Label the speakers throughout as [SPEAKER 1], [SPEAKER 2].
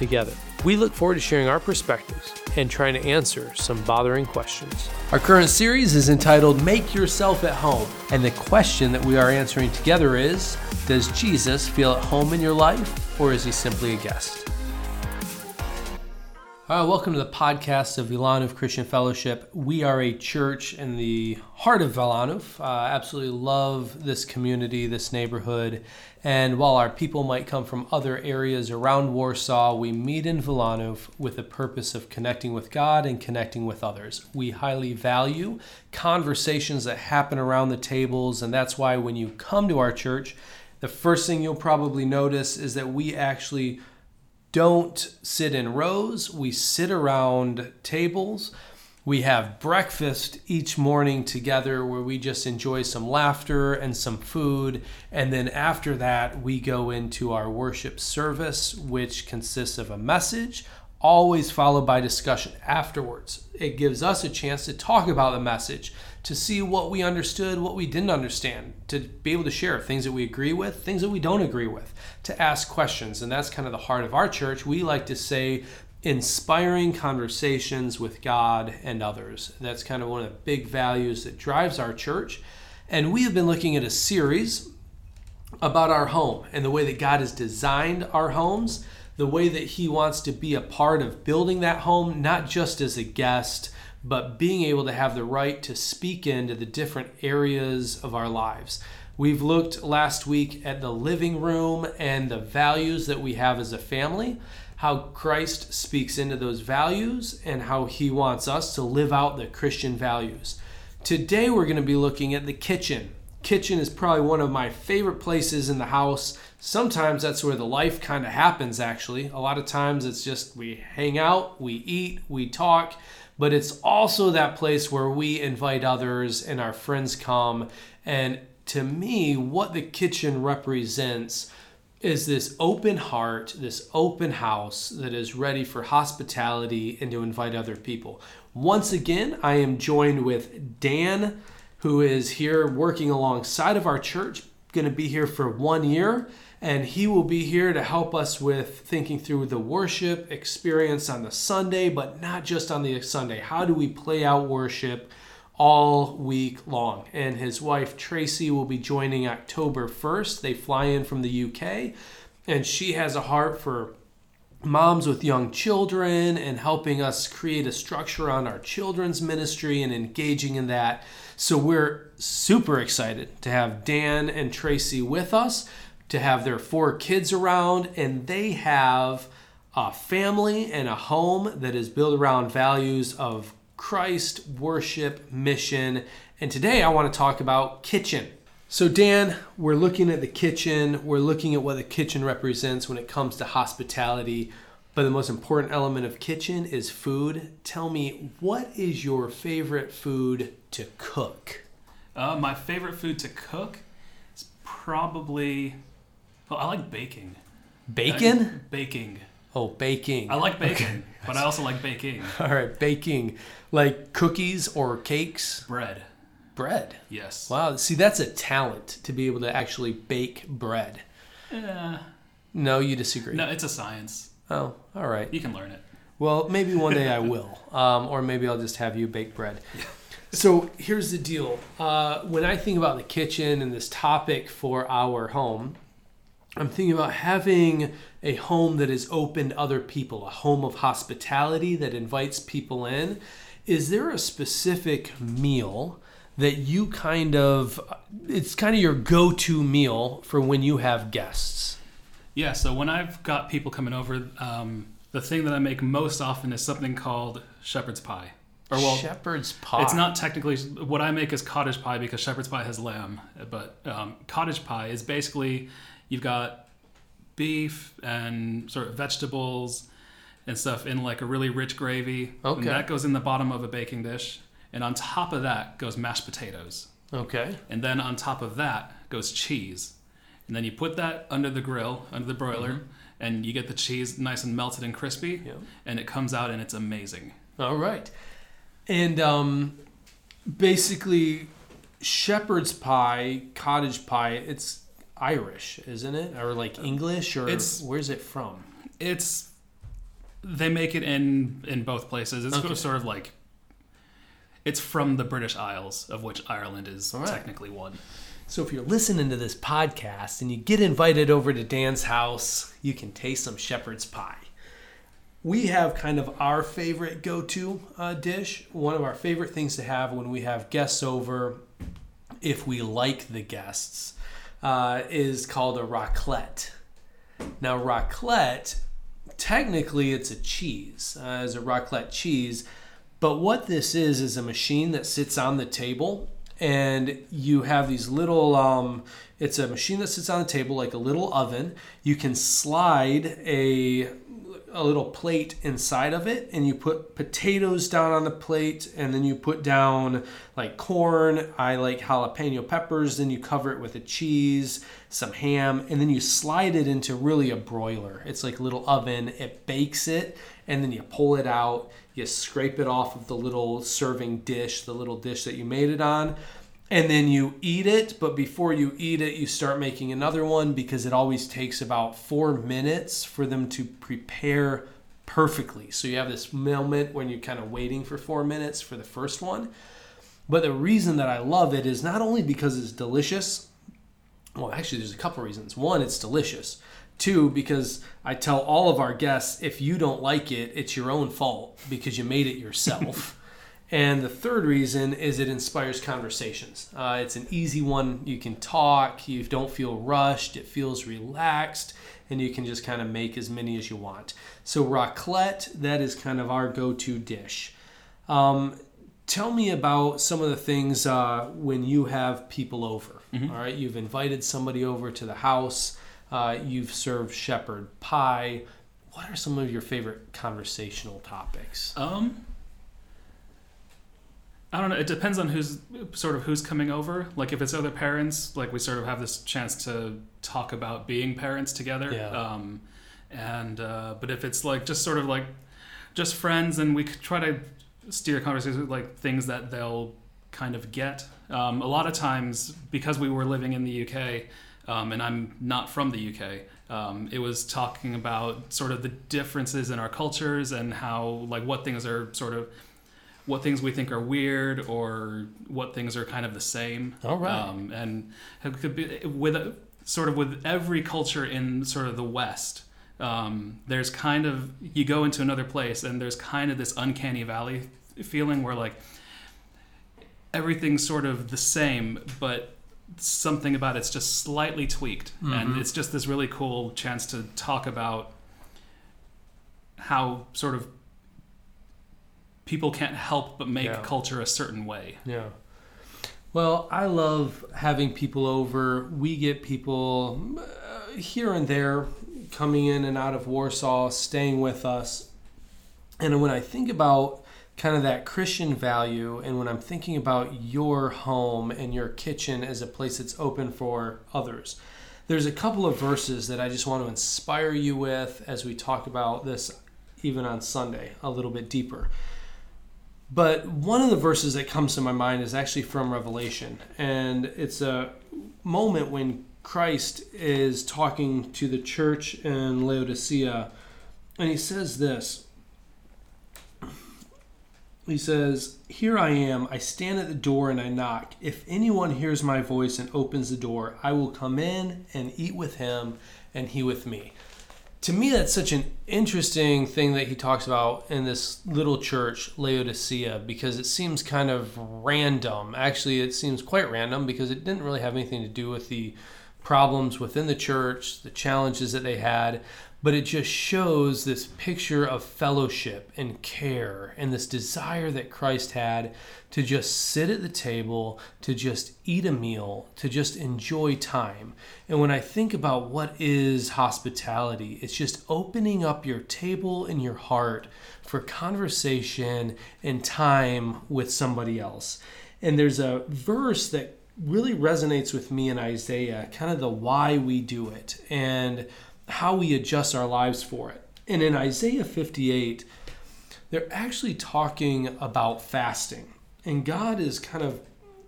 [SPEAKER 1] together. We look forward to sharing our perspectives and trying to answer some bothering questions. Our current series is entitled Make Yourself at Home. And the question that we are answering together is Does Jesus feel at home in your life, or is he simply a guest? Welcome to the podcast of Wilanów Christian Fellowship. We are a church in the heart of Wilanów. Uh, absolutely love this community, this neighborhood. And while our people might come from other areas around Warsaw, we meet in Wilanów with the purpose of connecting with God and connecting with others. We highly value conversations that happen around the tables, and that's why when you come to our church, the first thing you'll probably notice is that we actually don't sit in rows, we sit around tables. We have breakfast each morning together where we just enjoy some laughter and some food. And then after that, we go into our worship service, which consists of a message, always followed by discussion afterwards. It gives us a chance to talk about the message, to see what we understood, what we didn't understand, to be able to share things that we agree with, things that we don't agree with, to ask questions. And that's kind of the heart of our church. We like to say, inspiring conversations with God and others. That's kind of one of the big values that drives our church. And we have been looking at a series about our home and the way that God has designed our homes the way that he wants to be a part of building that home, not just as a guest, but being able to have the right to speak into the different areas of our lives. We've looked last week at the living room and the values that we have as a family, how Christ speaks into those values, and how he wants us to live out the Christian values. Today, we're going to be looking at the kitchen. Kitchen is probably one of my favorite places in the house sometimes that's where the life kind of happens actually a lot of times it's just we hang out we eat we talk but it's also that place where we invite others and our friends come. And to me what the kitchen represents is this open heart this open house that is ready for hospitality and to invite other people. Once again i am joined with dan who is here working alongside of our church going to be here for one year and he will be here to help us with thinking through the worship experience on the Sunday, but not just on the Sunday. How do we play out worship all week long? And his wife Tracy will be joining October 1st. They fly in from the UK, and she has a heart for moms with young children and helping us create a structure on our children's ministry and engaging in that. So we're super excited to have Dan and Tracy with us to have their four kids around, and they have a family and a home that is built around values of Christ, worship, mission. And today I want to talk about kitchen. So, Dan, we're looking at the kitchen. We're looking at what the kitchen represents when it comes to hospitality. But the most important element of kitchen is food. Tell me, what is your favorite food to cook?
[SPEAKER 2] Uh, my favorite food to cook is probably well, I like baking.
[SPEAKER 1] Bacon?
[SPEAKER 2] Uh, baking.
[SPEAKER 1] Oh, baking.
[SPEAKER 2] I like baking, okay. but I also like baking.
[SPEAKER 1] All right, baking. Like cookies or cakes?
[SPEAKER 2] Bread.
[SPEAKER 1] Bread?
[SPEAKER 2] Yes.
[SPEAKER 1] Wow, see, that's a talent to be able to actually bake bread.
[SPEAKER 2] Yeah.
[SPEAKER 1] No, you disagree.
[SPEAKER 2] No, it's a science.
[SPEAKER 1] Oh, all right.
[SPEAKER 2] You can learn it.
[SPEAKER 1] Well, maybe one day I will. Um, or maybe I'll just have you bake bread. So here's the deal. Uh, when I think about the kitchen and this topic for our home, I'm thinking about having a home that is open to other people, a home of hospitality that invites people in. Is there a specific meal that you kind of, it's kind of your go to meal for when you have guests?
[SPEAKER 2] Yeah, so when I've got people coming over, um, the thing that I make most often is something called shepherd's pie.
[SPEAKER 1] Or well, shepherd's pie.
[SPEAKER 2] It's not technically what I make is cottage pie because shepherd's pie has lamb, but um, cottage pie is basically you've got beef and sort of vegetables and stuff in like a really rich gravy.
[SPEAKER 1] Okay.
[SPEAKER 2] And that goes in the bottom of a baking dish. and on top of that goes mashed potatoes,
[SPEAKER 1] Okay.
[SPEAKER 2] and then on top of that goes cheese, and then you put that under the grill, under the broiler, and you get the cheese nice and melted and crispy, and it comes out and it's amazing.
[SPEAKER 1] All right. And um, basically, shepherd's pie, cottage pie, it's Irish, isn't it? Or like English, or
[SPEAKER 2] It's-
[SPEAKER 1] where's it from?
[SPEAKER 2] It's they make it in in both places. It's
[SPEAKER 1] Okay.
[SPEAKER 2] sort of like it's from the British Isles, of which Ireland is
[SPEAKER 1] right.
[SPEAKER 2] technically one.
[SPEAKER 1] So if you're listening to this podcast and you get invited over to Dan's house, you can taste some shepherd's pie. We have kind of our favorite go-to uh, dish. One of our favorite things to have when we have guests over, if we like the guests, uh, is called a raclette. Now, raclette, technically, it's a cheese, uh, as a raclette cheese. But what this is is a machine that sits on the table, and you have these little. Um, it's a machine that sits on the table like a little oven. You can slide a a little plate inside of it and you put potatoes down on the plate and then you put down like corn. I like jalapeno peppers then you cover it with a cheese some ham and then you slide it into really a broiler. It's like a little oven. It bakes it and then you pull it out. You scrape it off of the little serving dish the little dish that you made it on and then you eat it but before you eat it you start making another one because it always takes about four minutes for them to prepare perfectly. So you have this moment when you're kind of waiting for four minutes for the first one. But the reason that i love it is not only because it's delicious well actually there's a couple reasons. One it's delicious. Two because i tell all of our guests if you don't like it it's your own fault because you made it yourself and the third reason is it inspires conversations. Uh, it's an easy one. You can talk, you don't feel rushed, it feels relaxed, and you can just kind of make as many as you want. So, raclette, that is kind of our go to dish. Um, tell me about some of the things uh, when you have people over. All right, you've invited somebody over to the house, uh, you've served shepherd pie. What are some of your favorite conversational topics?
[SPEAKER 2] Um, I don't know. It depends on who's sort of who's coming over. Like if it's other parents, like we sort of have this chance to talk about being parents together.
[SPEAKER 1] Yeah.
[SPEAKER 2] Um, and uh, but if it's like just sort of like just friends, and we try to steer conversations with like things that they'll kind of get. Um, a lot of times, because we were living in the UK, um, and I'm not from the UK. Um, it was talking about sort of the differences in our cultures and how like what things are sort of what things we think are weird or what things are kind of the same.
[SPEAKER 1] All right.
[SPEAKER 2] Um, and it could be with sort of with every culture in sort of the West. Um, there's kind of you go into another place and there's kind of this uncanny valley feeling where like everything's sort of the same, but something about it's just slightly tweaked, and
[SPEAKER 1] Mhm.
[SPEAKER 2] it's just this really cool chance to talk about how sort of people can't help but make
[SPEAKER 1] Yeah.
[SPEAKER 2] culture a certain way.
[SPEAKER 1] Yeah. Well, I love having people over. We get people uh, here and there coming in and out of Warsaw, staying with us. And when I think about kind of that Christian value, and when I'm thinking about your home and your kitchen as a place that's open for others, there's a couple of verses that I just want to inspire you with as we talk about this even on Sunday a little bit deeper. But one of the verses that comes to my mind is actually from Revelation. And it's a moment when Christ is talking to the church in Laodicea. And he says this He says, Here I am. I stand at the door and I knock. If anyone hears my voice and opens the door, I will come in and eat with him and he with me to me that's such an interesting thing that he talks about in this little church laodicea because it seems kind of random. Actually it seems quite random because it didn't really have anything to do with the problems within the church the challenges that they had but it just shows this picture of fellowship and care and this desire that Christ had to just sit at the table, to just eat a meal, to just enjoy time. And when I think about what is hospitality, it's just opening up your table and your heart for conversation and time with somebody else. And there's a verse that really resonates with me in Isaiah, kind of the why we do it. And how we adjust our lives for it. And in Isaiah 58, they're actually talking about fasting. And God is kind of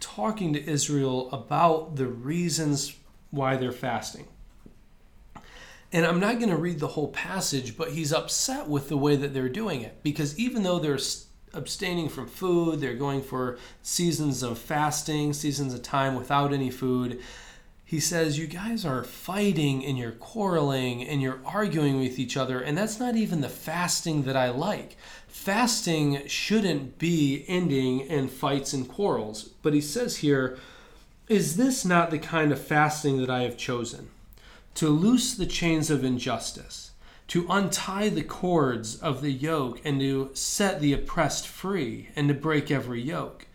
[SPEAKER 1] talking to Israel about the reasons why they're fasting. And I'm not going to read the whole passage, but he's upset with the way that they're doing it because even though they're abstaining from food, they're going for seasons of fasting, seasons of time without any food, he says, You guys are fighting and you're quarreling and you're arguing with each other, and that's not even the fasting that I like. Fasting shouldn't be ending in fights and quarrels. But he says here, Is this not the kind of fasting that I have chosen? To loose the chains of injustice, to untie the cords of the yoke, and to set the oppressed free, and to break every yoke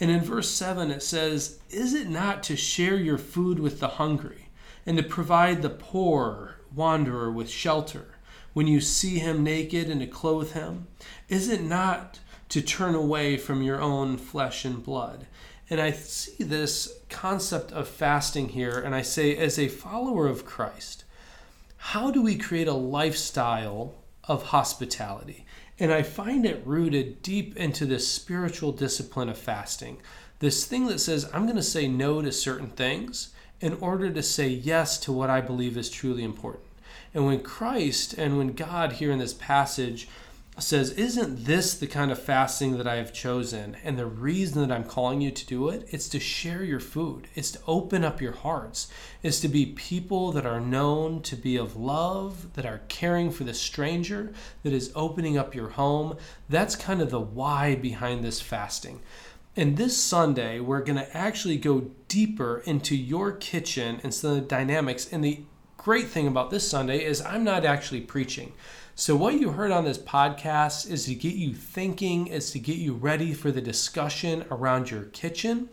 [SPEAKER 1] and in verse 7, it says, Is it not to share your food with the hungry, and to provide the poor wanderer with shelter, when you see him naked and to clothe him? Is it not to turn away from your own flesh and blood? And I see this concept of fasting here, and I say, as a follower of Christ, how do we create a lifestyle of hospitality? And I find it rooted deep into this spiritual discipline of fasting. This thing that says, I'm going to say no to certain things in order to say yes to what I believe is truly important. And when Christ and when God here in this passage says, Isn't this the kind of fasting that I have chosen? And the reason that I'm calling you to do it, it's to share your food, it's to open up your hearts, it's to be people that are known to be of love, that are caring for the stranger, that is opening up your home. That's kind of the why behind this fasting. And this Sunday, we're going to actually go deeper into your kitchen and some of the dynamics. And the great thing about this Sunday is I'm not actually preaching. So, what you heard on this podcast is to get you thinking, is to get you ready for the discussion around your kitchen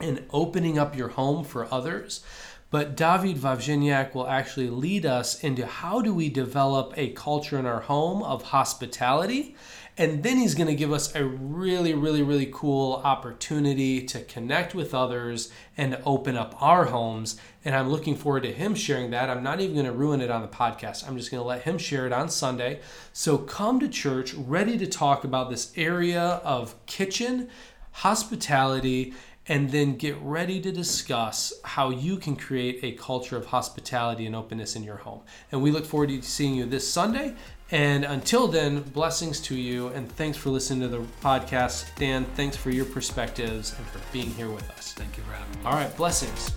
[SPEAKER 1] and opening up your home for others. But David Wawrzyniak will actually lead us into how do we develop a culture in our home of hospitality and then he's going to give us a really, really, really cool opportunity to connect with others and open up our homes. And I'm looking forward to him sharing that. I'm not even going to ruin it on the podcast. I'm just going to let him share it on Sunday. So come to church ready to talk about this area of kitchen, hospitality, and then get ready to discuss how you can create a culture of hospitality and openness in your home. And we look forward to seeing you this Sunday. And until then, blessings to you and thanks for listening to the podcast. Dan, thanks for your perspectives and for being here with us.
[SPEAKER 2] Thank you for having me.
[SPEAKER 1] All right, blessings.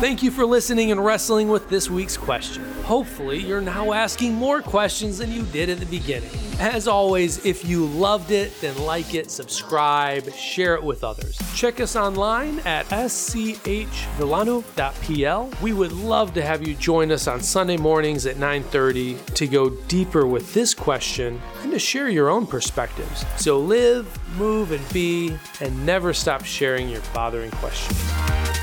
[SPEAKER 1] Thank you for listening and wrestling with this week's question. Hopefully, you're now asking more questions than you did at the beginning. As always, if you loved it, then like it, subscribe, share it with others. Check us online at schvillano.pl. We would love to have you join us on Sunday mornings at 9:30 to go deeper with this question and to share your own perspectives. So live, move, and be, and never stop sharing your bothering questions.